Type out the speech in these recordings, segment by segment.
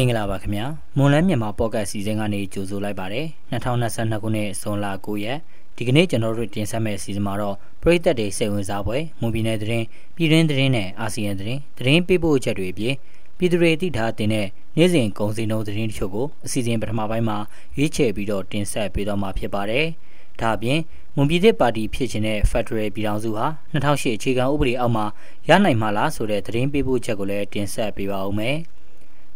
မင်္ဂလာပါခင်ဗျာမွန်လန်းမြန်မာပေါ့ကတ်စီစဉ်ကနေကြိုဆိုလိုက်ပါတယ်2022ခုနှစ်ဇွန်လ9ရက်ဒီကနေ့ကျွန်တော်တို့တင်ဆက်မယ့်စီစဉ်မှာတော့ပြည်သက်တွေစိတ်ဝင်စားပွဲမွန်ပြည်နယ်သတင်းပြည်တွင်းသတင်းနဲ့အာဆီယံသတင်းသတင်းပေးပို့ချက်တွေအပြင်ပြည်သူတွေသိထားတဲ့နေ့စဉ်ကုန်စည်နှုန်းသတင်းတချို့ကိုအစီအစဉ်ပထမပိုင်းမှာရွေးချယ်ပြီးတော့တင်ဆက်ပေးတော့မှာဖြစ်ပါတယ်ဒါအပြင်မွန်ပြည်သစ်ပါတီဖြစ်ခြင်းတဲ့ Federal ပြည်ထောင်စုဟာ2008အခြေခံဥပဒေအောက်မှာရနိုင်မှာလားဆိုတဲ့သတင်းပေးပို့ချက်ကိုလည်းတင်ဆက်ပေးပါဦးမယ်။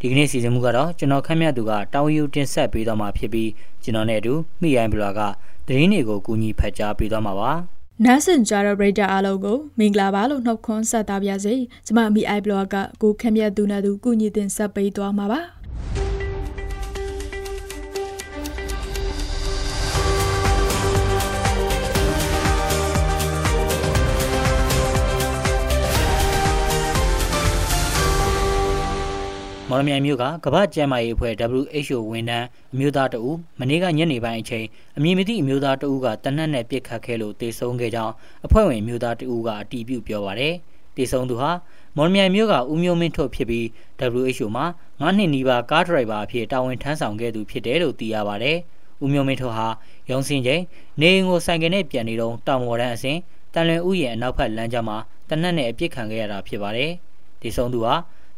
ဒီကနေ့စီစဉ်မှုကတော့ကျွန်တော်ခန့်မှန်းသူကတောင်းယူတင်ဆက်ပေးသွားမှာဖြစ်ပြီးကျွန်တော်နဲ့အတူမိရိုင်းဘလာကသတင်းတွေကိုကူညီဖတ်ကြားပေးသွားမှာပါနားဆင်ကြတဲ့ပရိသတ်အားလုံးကိုမင်္ဂလာပါလို့နှုတ်ခွန်းဆက်တာပါစေကျွန်မအမိအိုင်ဘလော့ကကိုခန့်မြတ်သူနဲ့သူကူညီတင်ဆက်ပေးသွားမှာပါ မော်လမြိုင်မြို့ကကမ္ဘာ့ကျန်းမာရေးအဖွဲ့ WHO ဝန်ထမ်းအမျိုးသားတဦးမနေ့ကညနေပိုင်းအချိန်အမည်မသိအမျိုးသားတဦးကတနက်နဲ့ပြစ်ခတ်ခဲ့လို့တေဆုံးခဲ့ကြောင်းအဖွဲ့ဝင်အမျိုးသားတဦးကအတည်ပြုပြောပါရယ်တေဆုံးသူဟာမော်လမြိုင်မြို့ကဦးမျိုးမင်းထုတ်ဖြစ်ပြီး WHO မှာ9နှစ်နီးပါးကားဒရိုက်ဘာအဖြစ်တာဝန်ထမ်းဆောင်ခဲ့သူဖြစ်တယ်လို့သိရပါရယ်ဦးမျိုးမင်းထုတ်ဟာရုံစင်ချိန်နေအိမ်ကိုဆိုင်ကယ်နဲ့ပြန်နေတော့တောင်ပေါ်တန်းအစဉ်တန်လွင်ဥယျာဉ်အနောက်ဘက်လမ်းကြားမှာတနက်နဲ့အပြစ်ခံခဲ့ရတာဖြစ်ပါတယ်တေဆုံးသူဟာ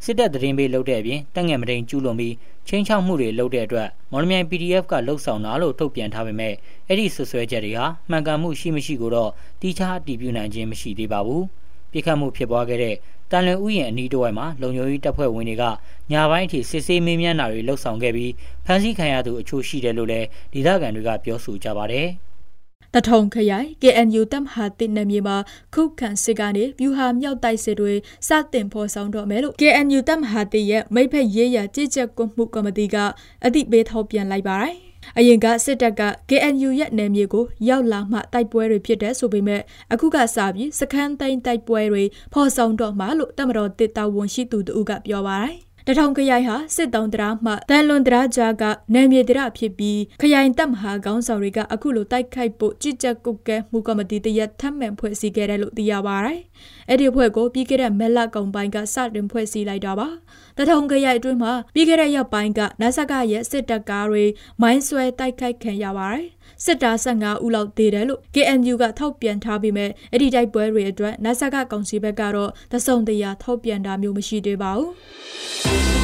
စစ်တပ်သတင်းပေးလုပ်တဲ့အပြင်တပ်ငယ်မတိန်ကျူးလွန်ပြီးချင်းချောက်မှုတွေလုပ်တဲ့အတွက်မော်လမြိုင် PDF ကလှုပ်ဆောင်တာလို့ထုတ်ပြန်ထားပေမဲ့အဲ့ဒီဆွဆွဲချက်တွေဟာမှန်ကန်မှုရှိမရှိကိုတော့တိကျအတည်ပြုနိုင်ခြင်းမရှိသေးပါဘူး။ပြစ်ခတ်မှုဖြစ်ပွားခဲ့တဲ့တန်လွင်ဥယျာဉ်အနီးတစ်ဝိုက်မှာလုံခြုံရေးတပ်ဖွဲ့ဝင်တွေကညာပိုင်းအထိစစ်ဆေးမေးမြန်းတာတွေလှုပ်ဆောင်ခဲ့ပြီးဖမ်းဆီးခံရသူအချို့ရှိတယ်လို့လည်းဒေသခံတွေကပြောဆိုကြပါတယ်။ တထုံခရိုင် KNU တပ်မဟာတစ်နယ်မြေမှာခုခံစစ်ကနေပြူဟာမြောက်တိုက်စစ်တွေစတင်ဖော်ဆောင်တော့မယ်လို့ KNU တပ်မဟာတစ်ရဲ့မိဖက်ရေးရကြည်ကြက်ကွမှုကော်မတီကအသိပေးထောက်ပြန်လိုက်ပါတယ်အရင်ကစစ်တပ်က KNU ရဲ့နယ်မြေကိုရောက်လာမှတိုက်ပွဲတွေဖြစ်တဲ့ဆိုပေမဲ့အခုကစပြီးစခန်းသိမ်းတိုက်ပွဲတွေဖော်ဆောင်တော့မှလို့တမတော်တစ်တာဝန်ရှိသူတို့ကပြောပါတယ် တထောင်ခရိုင်ဟာစစ်တောင်တရာမှတန်လွန်တရာကြားကနယ်မြေတရာဖြစ်ပြီးခရိုင်တပ်မဟာကောင်းဆောင်တွေကအခုလိုတိုက်ခိုက်ဖို့ကြည်ကြက်ကုတ်ကဲမှုကမတီတရက်ထပ်မံဖွဲ့စည်းခဲ့တယ်လို့သိရပါတယ်။အဲ့ဒီဖွဲ့ကိုပြီးခဲ့တဲ့မက်လကုံပိုင်းကစတင်ဖွဲ့စည်းလိုက်တာပါ။တထောင်ခရိုင်အတွင်းမှာပြီးခဲ့တဲ့ရက်ပိုင်းကနဆကရဲ့စစ်တပ်ကားတွေမိုင်းဆွဲတိုက်ခိုက်ခံရပါတယ်။ စစ်သား15ဦးလောက်သေးတယ်လို့ KNU ကထောက်ပြန်ထားပြီးမဲ့အဲ့ဒီတိုက်ပွဲတွေအတွက်နဆကကောင်စီဘက်ကတော့သစုံတရာထောက်ပြန်တာမျိုးမရှိသေးပါဘူး။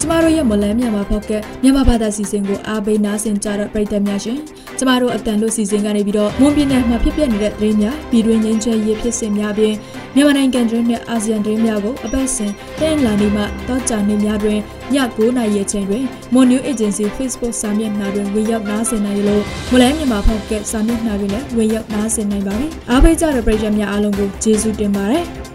ကျမတို့ရဲ့မလန်းမြန်မာဖောက်ကမြန်မာဘာသာစီစဉ်ကိုအားပေးနားဆင်ကြတဲ့ပရိသတ်များရှင် ကျမတို့အတန်လို့စီစဉ်ကနေပြီးတော့မွန်ပြည်နယ်မှာဖြစ်ပျက်နေတဲ့သတင်းများပြည်တွင်းငင်းချဲရေးဖြစ်စဉ်များပြင်မြန်မာနိုင်ငံတွင်းနဲ့အာဆီယံတွင်းများကိုအပတ်စဉ်တင်လာနေမှတောကြနေများတွင်ည9:00နာရီချိန်တွင် Mon New Agency Facebook စာမျက်နှာတွင်ဝင်ရောက်နားဆင်နိုင်လို့မလန်းမြန်မာဖောက်ကစာမျက်နှာတွင်လည်းဝင်ရောက်နားဆင်နိုင်ပါပြီအားပေးကြတဲ့ပရိသတ်များအားလုံးကိုကျေးဇူးတင်ပါတယ်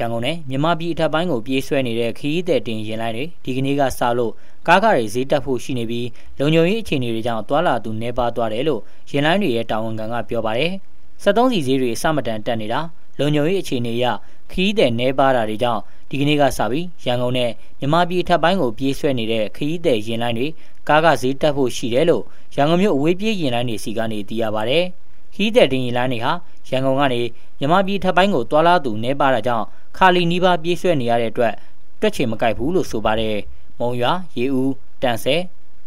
ရန်ကုန်နဲ့မြမပြည်အထက်ပိုင်းကိုပြေးဆွဲနေတဲ့ခရီးသည်တင်ရင်လိုင်းတွေဒီကနေ့ကစလို့ကားကားတွေဈေးတက်ဖို့ရှိနေပြီးလုံခြုံရေးအခြေအနေတွေကြောင့်သွာလာသူနှဲပါသွားတယ်လို့ရင်လိုင်းတွေရဲ့တာဝန်ခံကပြောပါတယ်။73စီဈေးတွေအစမတန်တက်နေတာလုံခြုံရေးအခြေအနေအရခရီးသည်နှဲပါတာတွေကြောင့်ဒီကနေ့ကစပြီးရန်ကုန်နဲ့မြမပြည်အထက်ပိုင်းကိုပြေးဆွဲနေတဲ့ခရီးသည်ရင်လိုင်းတွေကားကဈေးတက်ဖို့ရှိတယ်လို့ရန်ကုန်မြို့အဝေးပြေးရင်လိုင်းတွေစီကနေသိရပါတယ်။ ခီးတဲ့တင်ရင်လိုင်းတွေဟာရန်ကုန်ကနေမြမပြည်ထပ်ပိုင်းကိုတွာလာသူနေပါတာကြောင့်ခါလီနီးပါးပြေးဆွဲနေရတဲ့အတွက်တွက်ချင်မကိုက်ဘူးလို့ဆိုပါတယ်။မုံရွာရေဦးတန်ဆဲ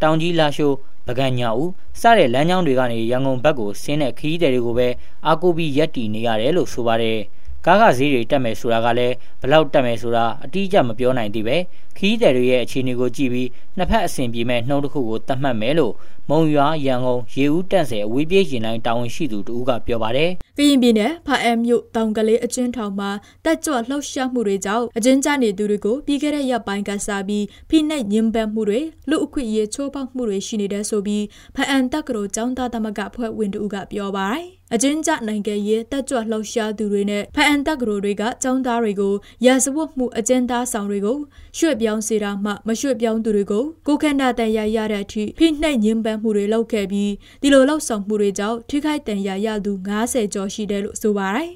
တောင်ကြီးလာရှိုးပကံညာဦးစတဲ့လမ်းကြောင်းတွေကနေရန်ကုန်ဘက်ကိုဆင်းတဲ့ခီးတဲ့တွေကိုပဲအာကိုပြီးရက်တီနေရတယ်လို့ဆိုပါတယ်။ ကားကဈေးတွေတက်မယ်ဆိုတာကလည်းဘလောက်တက်မယ်ဆိုတာအတိအကျမပြောနိုင်သေးပဲခီးတဲ့တွေရဲ့အခြေအနေကိုကြည့်ပြီးနှစ်ဖက်အဆင်ပြေမဲ့နှုံးတစ်ခုကိုသတ်မှတ်မယ်လို့မုံရွာရန်ကုန်ရေဦးတန့်ဆယ်အဝေးပြေးရင်လိုင်းတာဝန်ရှိသူတူကပြောပါတယ်။ကရင်ပြည်နယ်ဖာအမ်မြို့တောင်ကလေးအကျဉ်းထောင်မှာတက်ကြွလှုပ်ရှားမှုတွေကြောင့်အကျဉ်းကျနေသူတွေကိုပြီးခဲ့တဲ့ရက်ပိုင်းကစားပြီးဖိနှိပ်ညှဉ်းပန်းမှုတွေလူအခွင့်အရေးချိုးဖောက်မှုတွေရှိနေတဲ့ဆိုပြီးဖအမ်တက်ကတော်ចောင်းသားသမဂ္ဂဖွဲ့ဝင်တူကပြောပါတယ်။ အကျဉ်းကျနိုင်ငံရေးတက်ကြွလှုပ်ရှားသူတွေနဲ့ဖအန်တက်ကရိုတွေကចောင်းသားတွေကိုရာဇဝတ်မှုအကျဉ်းသားဆောင်တွေကိုရွှေ့ပြောင်းစေတာမှမရွှေ့ပြောင်းသူတွေကိုကိုခန္ဓာတန်ရာရတဲ့အထိဖိနှိပ်ညှဉ်းပန်းမှုတွေလုပ်ခဲ့ပြီးဒီလိုလှုပ်ဆောင်မှုတွေကြောင့်ထိခိုက်တန်ရာရသူ90ကျော်ရှိတယ်လို့ဆိုပါတယ်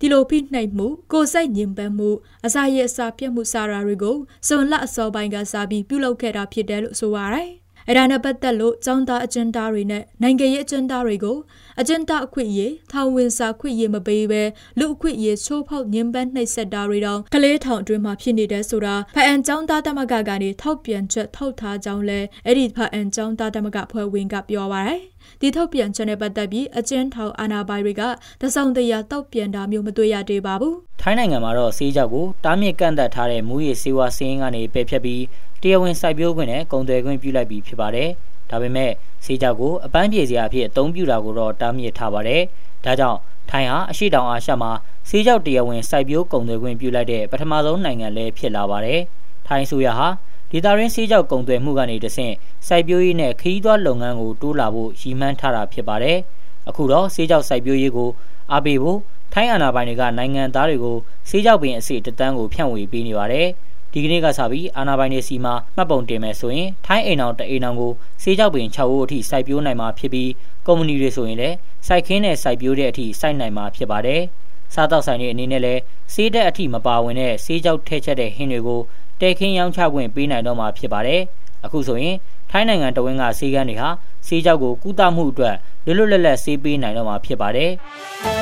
ဒီလိုဖိနှိပ်မှုကိုစိတ်ညင်ပန်းမှုအစာရည်အစာပြတ်မှုစာရာတွေကိုစွန်လအစောပိုင်းကစားပြီးပြုလုပ်ခဲ့တာဖြစ်တယ်လို့ဆိုပါရယ် အဲ့ဒါနဲ့ပတ်သက်လို့ចောင်းသားအကျဉ်းသားတွေနဲ့နိုင်ငံရေးအကျဉ်းသားတွေကိုအကျဉ်းသားအခွင့်အရေးထောင်ဝင်စာခွင့်ရေးမပေးဘဲလူအခွင့်အရေးချိုးဖောက်ညှဉ်းပန်းနှိပ်စက်တာတွေတောင်ကလေးထောင်အတွင်းမှာဖြစ်နေတယ်ဆိုတာဖအန်ចောင်းသားတမကကနေထောက်ပြန်ချက်ထောက်ထားကြောင်းလဲအဲ့ဒီဖအန်ចောင်းသားတမကဖွဲ့ဝင်ကပြောပါရယ်ဒီထုတ်ပြန်ချက်နဲ့ပတ်သက်ပြီးအကျဉ်းထောင်အာဏာပိုင်တွေကတစောင်းတရာတောက်ပြန်တာမျိုးမတွေ့ရသေးပါဘူး။ထိုင်းနိုင်ငံမှာတော့ဆေးကြောက်ကိုတားမြစ်ကန့်သက်ထားတဲ့မူရည်စေဝါစင်းကနေပယ်ဖျက်ပြီး တရားဝင်စိုက်ပျိုးခွင့်နဲ့ကုန်သွယ်ခွင့်ပြုလိုက်ပြီးဖြစ်ပါတယ်။ဒါပေမဲ့ဆေးကြောက်ကိုအပန်းပြေစရာအဖြစ်အသုံးပြုတာကိုတော့တားမြစ်ထားပါတယ်။ဒါကြောင့်ထိုင်းဟာအရှိတောင်အာရှမှာဆေးကြောက်တရားဝင်စိုက်ပျိုးကုန်သွယ်ခွင့်ပြုလိုက်တဲ့ပထမဆုံးနိုင်ငံလည်းဖြစ်လာပါတယ်။ထိုင်းဆိုရဟာဒေတာရင်းဆေးကြောက်ကုန်သွယ်မှုကနေတဆင့်စိုက်ပျိုးရေးနဲ့ခရီးသွားလုပ်ငန်းကိုတိုးလာဖို့ရည်မှန်းထားတာဖြစ်ပါတယ်။အခုတော့ဆေးကြောက်စိုက်ပျိုးရေးကိုအားပေးဖို့ထိုင်းအာဏာပိုင်တွေကနိုင်ငံသားတွေကိုဆေးကြောက်ပင်အစီတတန်းကိုဖြန့်ဝေပေးနေပါတယ်။ ဒီကနေ့ကစပြီးအာနာပိုင်တွေစီမှာမှတ်ပုံတင်မယ်ဆိုရင်ထိုင်းအိမ်အောင်တအိမ်အောင်ကိုစေးကြောက်ပင်6ဦးအထိစိုက်ပျိုးနိုင်မှာဖြစ်ပြီးကုမ္ပဏီတွေဆိုရင်လည်းစိုက်ခင်းနဲ့စိုက်ပျိုးတဲ့အထိစိုက်နိုင်မှာဖြစ်ပါတယ်။စားတောက်ဆိုင်တွေအနေနဲ့လည်းစေးတဲ့အထိမပါဝင်တဲ့စေးကြောက်ထဲချက်တဲ့ဟင်းတွေကိုတဲခင်းရောင်းချခွင့်ပေးနိုင်တော့မှာဖြစ်ပါတယ်။အခုဆိုရင်ထိုင်းနိုင်ငံတဝင်းကစေးကန်းတွေဟာစေးကြောက်ကိုကုသမှုအတွက်လွတ်လွတ်လပ်လပ်စေးပေးနိုင်တော့မှာဖြစ်ပါတယ်။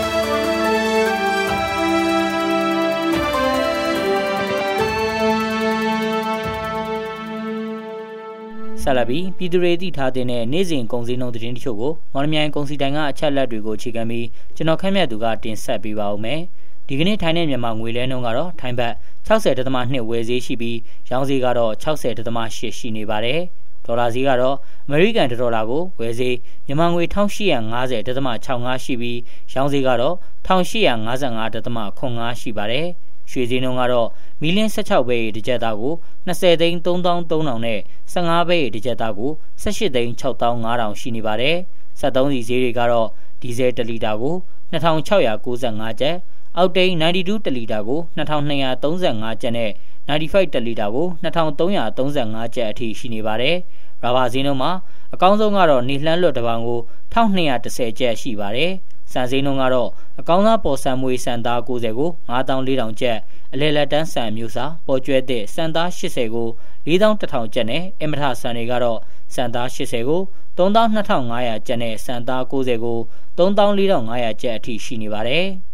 ဆက်လက်ပြီးပြည်သူတွေသိထားတဲ့နေ့စဉ်ကုန်စည်နှုန်းသတင်းတချို့ကိုမော်လမြိုင်ကုန်စည်တိုင်ကအချက်လက်တွေကိုအခြေခံပြီးကျွန်တော်ခန့်မှန်းသူကတင်ဆက်ပေးပါဦးမယ်။ဒီကနေ့ထိုင်းနဲ့မြန်မာငွေလဲနှုန်းကတော့ထိုင်းဘတ်60.2ဝယ်ဈေးရှိပြီးရောင်းဈေးကတော့60.8ရှိနေပါတယ်။ဒေါ်လာဈေးကတော့အမေရိကန်ဒေါ်လာကိုဝယ်ဈေးမြန်မာငွေ1850.65ရှိပြီးရောင်းဈေးကတော့1855.85ရှိပါတယ်။ ရွှေစည်းနှုန်းကတော့မီလင်း16ပဲတစ်ကြက်သားကို20သိန်း3300နဲ့15ပဲတစ်ကြက်သားကို18သိန်း6500ရှိနေပါတယ်။73စီဈေးတွေကတော့ဒီဇယ်1လီတာကို2695ကျပ်အောက်တိန်92တလီတာကို2235ကျပ်နဲ့95တလီတာကို2335ကျပ်အထိရှိနေပါတယ်။ရာဘာဈေးနှုန်းမှာအကောင်းဆုံးကတော့နေလှမ်းလွတ်တစ်ပေါင်ကို1210ကျပ်ရှိပါတယ်။ စံစင်းနှုန်းကတော့အကောင်းစားပေါ်ဆန်မွေစံသား90ကို9400ကျပ်အလဲလက်တန်းဆန်မျိုးစာပေါ်ကျွဲတဲ့စံသား80ကို4100ကျပ်နဲ့အမထဆန်တွေကတော့စံသား80ကို32,500ကျပ်နဲ့စံသား90ကို34,500ကျပ်အထိရှိနေပါတယ်။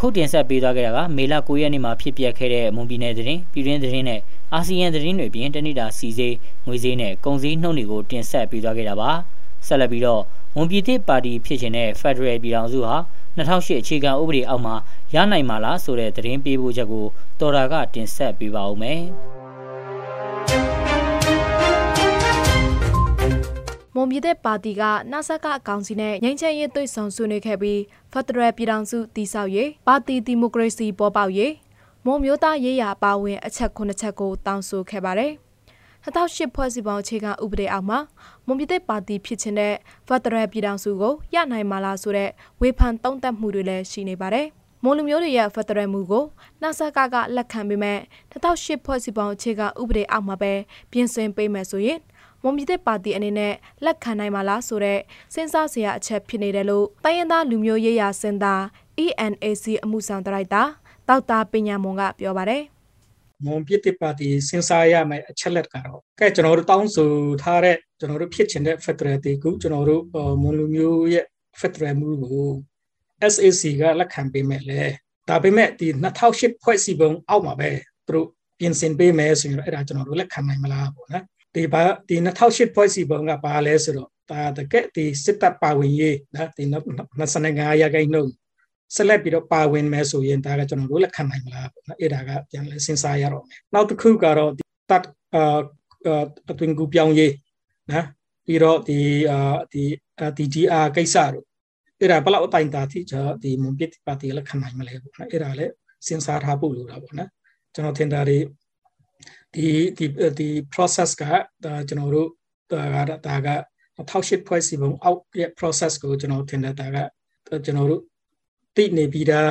အခုတင်ဆက်ပေးသွားခဲ့တာကမေလ9ရက်နေ့မှာဖြစ်ပျက်ခဲ့တဲ့မွန်ပြည်နယ်သတင်းပြည်တွင်းသတင်းနဲ့အာဆီယံသတင်းတွေပြင်တနိတာစီစေးငွေစေးနဲ့ကုန်စည်နှုန်းတွေကိုတင်ဆက်ပေးသွားခဲ့တာပါဆက်လက်ပြီးတော့မွန်ပြည်သစ်ပါတီဖြစ်ခြင်းတဲ့ Federal ပြည်ထောင်စုဟာ2008အခြေခံဥပဒေအောက်မှာရနိုင်မှာလားဆိုတဲ့သတင်းပေးပို့ချက်ကိုတော်တာကတင်ဆက်ပေးပါဦးမယ် မွန်ပြည်သက်ပါတီကနာဆာကအကောင်စီနဲ့ငြိမ်းချမ်းရေးသွေးဆောင်ဆွေးနွေးခဲ့ပြီးဖက်ဒရယ်ပြည်ထောင်စုတည်ဆောက်ရေးပါတီဒီမိုကရေစီပေါ်ပေါက်ရေးမွန်မျိုးသားရေးရာပါဝင်အချက်9ချက်ကိုတောင်းဆိုခဲ့ပါတယ်။2008ဖွဲ့စည်းပုံအခြေခံဥပဒေအောက်မှာမွန်ပြည်သက်ပါတီဖြစ်ခြင်းတဲ့ဖက်ဒရယ်ပြည်ထောင်စုကိုရနိုင်မှာလားဆိုတဲ့ဝေဖန်တုံ့တက်မှုတွေလည်းရှိနေပါတယ်။မွန်လူမျိုးတွေရဲ့ဖက်ဒရယ်မှုကိုနာဆာကကလက်ခံပေမဲ့2008ဖွဲ့စည်းပုံအခြေခံဥပဒေအောက်မှာပဲပြင်ဆင်ပေးမယ်ဆိုရင် မွန်ပြည်သက်ပါတီအနေနဲ့လက်ခံနိုင်မှာလားဆိုတော့စဉ်းစားစရာအချက်ဖြစ်နေတယ်လို့တိုင်းရင်းသားလူမျိုးရေးရာစင်တာ ENAC အမှုဆောင်ဒရိုက်တာတောက်တာပညာမွန်ကပြောပါတယ်မွန်ပြည်သက်ပါတီစဉ်းစားရမယ့်အချက်လက်ကတော့ကဲကျွန်တော်တို့တောင်းဆိုထားတဲ့ကျွန်တော်တို့ဖြစ်ချင်တဲ့ Federal တီကူကျွန်တော်တို့မွန်လူမျိုးရဲ့ Federal မှုကို SAC ကလက်ခံပေးမယ်လေဒါပေမဲ့ဒီ2008ဖွဲ့စည်းပုံအောက်မှာပဲသူတို့ပြင်ဆင်ပေးမယ်ဆိုရင်အဲ့ဒါကျွန်တော်တို့လက်ခံနိုင်မလားပေါ့နော် ဒီဘာဒီ2008ဖွဲ့စည်းပုံကပါလဲဆိုတော့ဒါတကက်ဒီစစ်တပ်ပါဝင်ရေးနော်ဒီ25ရာခိုင်နှုန်းဆက်လက်ပြီးတော့ပါဝင်မယ်ဆိုရင်ဒါကကျွန်တော်တို့လက်ခံနိုင်မလားပေါ့နော်အဲ့ဒါကပြန်လဲစဉ်းစားရတော့မယ်နောက်တစ်ခုကတော့ဒီတတ်အာအသွင်ကူပြောင်းရေးနော်ပြီးတော့ဒီအာဒီ DGR ကိစ္စတို့အဲ့ဒါဘလောက်အတိုင်းတာထိကျွန်တော်ဒီမွန်ပစ်ပါတီလက်ခံနိုင်မလဲပေါ့နော်အဲ့ဒါလည်းစဉ်းစားထားဖို့လိုတာပေါ့နော်ကျွန်တော်ထင်တာတွေ ဒီဒီဒီ process ကဒါကျွန်တော်တို့ဒါကဒါက1008ဖွဲ့စီပုံအောက်ရဲ့ process ကိုကျွန်တော်ထင်တယ်ဒါကကျွန်တော်တို့သိနေပြီးသား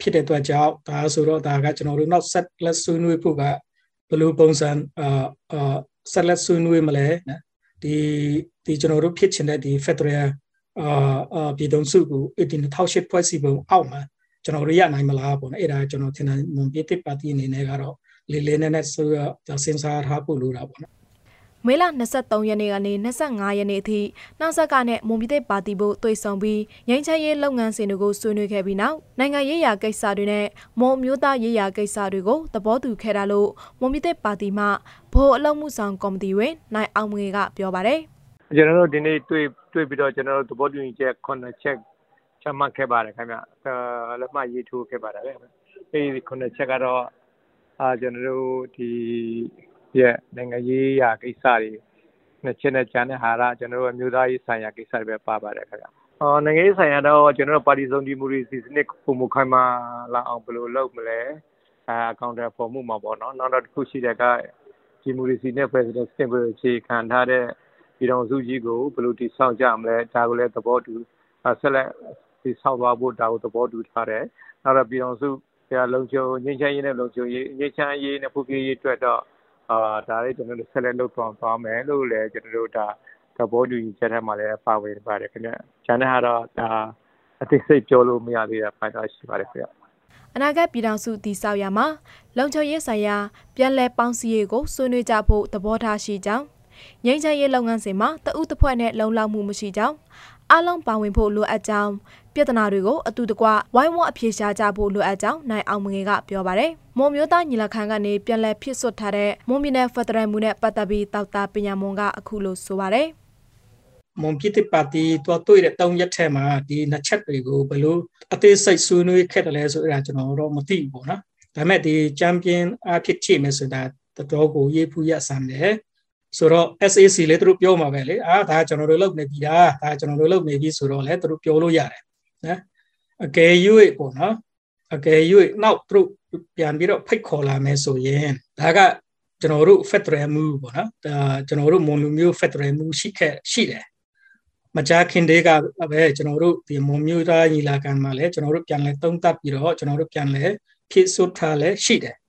ဖြစ်တဲ့အတွက်ကြောင့်ဒါဆိုတော့ဒါကကျွန်တော်တို့နောက်ဆက်လက်ဆွေးနွေးဖို့ကဘယ်လိုပုံစံအာအာဆက်လက်ဆွေးနွေးမလဲနော်ဒီဒီကျွန်တော်တို့ဖြစ်ချင်တဲ့ဒီ Federal အာအာပြည်တော်စုကို18000ဖွဲ့စည်းပုံအောက်မှာကျွန်တော်တို့ရနိုင်မလားပေါ့နော်အဲ့ဒါကျွန်တော်ထင်တယ်မွန်ပြည်တစ်ပါတီအနေနဲ့ကတော့ လေးလေးနက်နက်ဆိုတော့စဉ်းစားထားဖို့လိုတာပေါ့နော်မေလ23ရက်နေ့ကနေ25ရက်နေ့အထိနှောက်ဆက်ကနဲ့မွန်ပြည်သက်ပါတီဖို့တွေ့ဆုံပြီးငင်းချရေးလုပ်ငန်းစဉ်တွေကိုဆွေးနွေးခဲ့ပြီးနောက်နိုင်ငံရေးရာကိစ္စတွေနဲ့မွန်မျိုးသားရေးရာကိစ္စတွေကိုသဘောတူခဲ့တာလို့မွန်ပြည်သက်ပါတီမှဗဟိုအလုပ်မှုဆောင်ကော်မတီဝင်နိုင်အောင်ငွေကပြောပါတယ်။ကျွန်တော်တို့ဒီနေ့တွေ့တွေ့ပြီးတော့ကျွန်တော်တို့သဘောတူညီချက်9ချက်ချမှတ်ခဲ့ပါတယ်ခင်ဗျ။အဲလက်မှတ်ရေးထိုးခဲ့ပါတယ်ဗျ။အဲဒီ9ချက်ကတော့အာ ကျွန်တော်တို့ဒီရဲ့နိုင်ငံရေးရာကိစ္စတွေနှစ်ချက်နဲ့ကျန်တဲ့ဟာကကျွန်တော်တို့အမျိုးသားရေးဆိုင်ရာကိစ္စတွေပဲပါပါတယ်ခင်ဗျ။အော်နိုင်ငံရေးဆိုင်ရာတော့ကျွန်တော်တို့ပါတီစုံဒီမိုကရေစီစနစ်ပုံမခိုင်မာလာအောင်ဘယ်လိုလုပ်မလဲအဲအကောင့်တွေပေါ်မှုမှာပေါ့နော်။နောက်တော့တစ်ခုရှိတဲ့ကဒီမိုကရေစီနဲ့ President စနစ်ကိုအခြေခံထားတဲ့ပြည်တော်စုကြီးကိုဘယ်လိုတည်ဆောက်ကြမလဲဒါကိုလည်းသဘောတူဆက်လက်တည်ဆောက်သွားဖို့ဒါကိုသဘောတူထားတယ်။နောက်တော့ပြည်တော်စု လုံခြုံငြိမ်းချမ်းရေးနဲ့ လုံခြုံရေးငြိမ်းချမ်းရေးနဲ့ ဖွံ့ဖြိုးရေးအတွက်တော့အာဒါလေးကျွန်တော်တို့ ဆက်လက်လုပ်ဆောင်သွားမယ်လို့လည်း ကျွန်တော်တို့ဒါ သဘောတူညီချက်ထဲမှာလည်း ပါဝင်ပါတယ်ခင်ဗျ။ကျန်တဲ့ဟာတော့ ဒါ အသေးစိတ်ပြောလို့မရသေးတဲ့ပိုင်းတော့ ရှိပါတယ်ခင်ဗျ။အနာဂတ်ပြည်ထောင်စု တည်ဆောက်ရမှာ လုံခြုံရေးဆိုင်ရာ ပြည်လဲပေါင်းစည်းရေးကို ဆွေးနွေးကြဖို့ သဘောထားရှိကြောင်းငိမ့်ချရေးလုပ်ငန်းစဉ်မှာ တဦးတစ်ဖွဲ့နဲ့ လုံလောက်မှုမရှိကြောင်း အလုံးပါဝင်ဖို့လိုအပ်ကြောင်းပြဿနာတွေကိုအတူတကွဝိုင်းဝန်းအပြေရှားကြဖို့လိုအပ်ကြောင်းနိုင်အောင်ငွေကပြောပါတယ်။မွန်မျိုးသားညီလာခံကနေပြန်လည်ဖြစ်ဆွတ်ထားတဲ့မွန်ပြည်နယ်ဖက်ဒရယ်မှုနဲ့ပတ်သက်ပြီးတောက်တာပညာမွန်ကအခုလိုဆိုပါတယ်။မွန်ပြည်တစ်ပါတီတွားတွေ့တဲ့တောင်းရက်ထဲမှာဒီနှစ်ချက်တွေကိုဘယ်လိုအသေးစိတ်ဆွေးနွေးခဲ့တယ်လဲဆိုအဲ့ဒါကျွန်တော်တော့မသိဘူးပေါ့နော်။ဒါပေမဲ့ဒီချန်ပီယံအဖြစ်ချိမယ်ဆိုတာတော်ကိုရေးဖူးရဆန်တယ်။ ဆိုတော့ SAC လည်းသူတို့ပြောမှာပဲလေအာဒါကျွန်တော်တို့လုပ်နေပြီလားဒါကျွန်တော်တို့လုပ်နေပြီဆိုတော့လည်းသူတို့ပြောလို့ရတယ်နော်အကယ်၍ပေါ့နော်အကယ်၍နောက်သူတို့ပြန်ပြီးတော့ဖိတ်ခေါ်လာမယ်ဆိုရင်ဒါကကျွန်တော်တို့ Federal Move ပေါ့နော်ဒါကျွန်တော်တို့မွန်လူမျိုး Federal Move ရှိခဲ့ရှိတယ်မကြာခင်တည်းကပဲကျွန်တော်တို့ဒီမွန်မျိုးသားညီလာခံမှာလည်းကျွန်တော်တို့ပြန်လဲသုံးသပ်ပြီးတော့ကျွန်တော်တို့ပြန်လဲဖြည့်စွတ်ထားလဲရှိတယ်နော်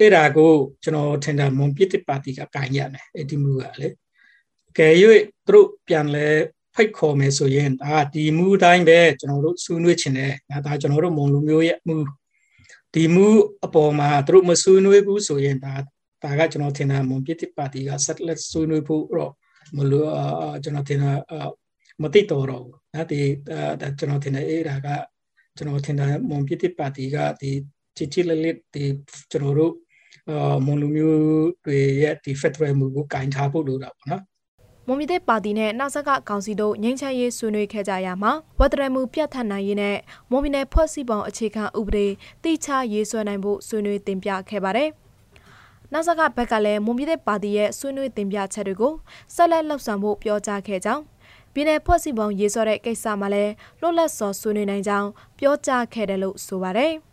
အဲ့ဒါကိုကျွန်တော်ထင်တာမွန်ပြည်တစ်ပါတီကကင်ရမယ်အဲ့ဒီမူကလေကဲ၍သူတို့ပြန်လဲဖိတ်ခေါ်မယ်ဆိုရင်ဒါဒီမူတိုင်းပဲကျွန်တော်တို့ဆွေးနွေးချင်တယ်ဒါကျွန်တော်တို့မွန်လူမျိုးရဲ့မူဒီမူအပေါ်မှာသူတို့မဆွေးနွေးဘူးဆိုရင်ဒါဒါကကျွန်တော်ထင်တာမွန်ပြည်တစ်ပါတီကဆက်လက်ဆွေးနွေးဖို့တော့မလို့ကျွန်တော်ထင်တာမတိတော်တော့ဘူးနော်ဒီဒါကျွန်တော်ထင်တယ်အဲ့ဒါကကျွန်တော်ထင်တာမွန်ပြည်တစ်ပါတီကဒီချစ်ချစ်လက်လက်ဒီကျွန်တော်တို့ မွန်လူမျိုးတွေရဲ့ဒီ Federal မူကိုကင်ထားဖို့လိုတာပေါ့နော်မွန်ပြည်သက်ပါတီနဲ့နှဆက်ကကောင်စီတို့ငင်းချမ်းရေးဆွေးနွေးခဲ့ကြရမှာဝတ်တရမှုပြတ်ထန်နိုင်ရေးနဲ့မွန်ပြည်နယ်ဖွဲ့စည်းပုံအခြေခံဥပဒေတိကျရေးဆွဲနိုင်ဖို့ဆွေးနွေးတင်ပြခဲ့ပါတယ်။နှဆက်ကဘက်ကလည်းမွန်ပြည်သက်ပါတီရဲ့ဆွေးနွေးတင်ပြချက်တွေကိုဆက်လက်လှုပ်ဆောင်ဖို့ပြောကြားခဲ့ကြောင်းပြည်내ဖွဲ့စည်းပုံရေးဆွဲတဲ့ကိစ္စမှာလည်းလွတ်လပ်စွာဆွေးနွေးနိုင်ကြောင်းပြောကြားခဲ့တယ်လို့ဆိုပါတယ်။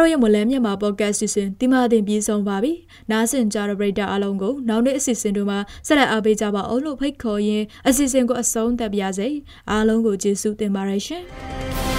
တို့ရဲ့မလဲမြန်မာပေါ့ကတ်စီစဉ်ဒီမှာတင်ပြီးဆုံးပါပြီ။နားဆင်ကြတဲ့ပရိသတ်အားလုံးကိုနောက်နေ့အစီအစဉ်တို့မှာဆက်လက်အားပေးကြပါအောင်လို့ဖိတ်ခေါ်ရင်းအစီအစဉ်ကိုအဆုံးသတ်ပါရစေ။အားလုံးကိုကျေးဇူးတင်ပါတယ်ရှင်။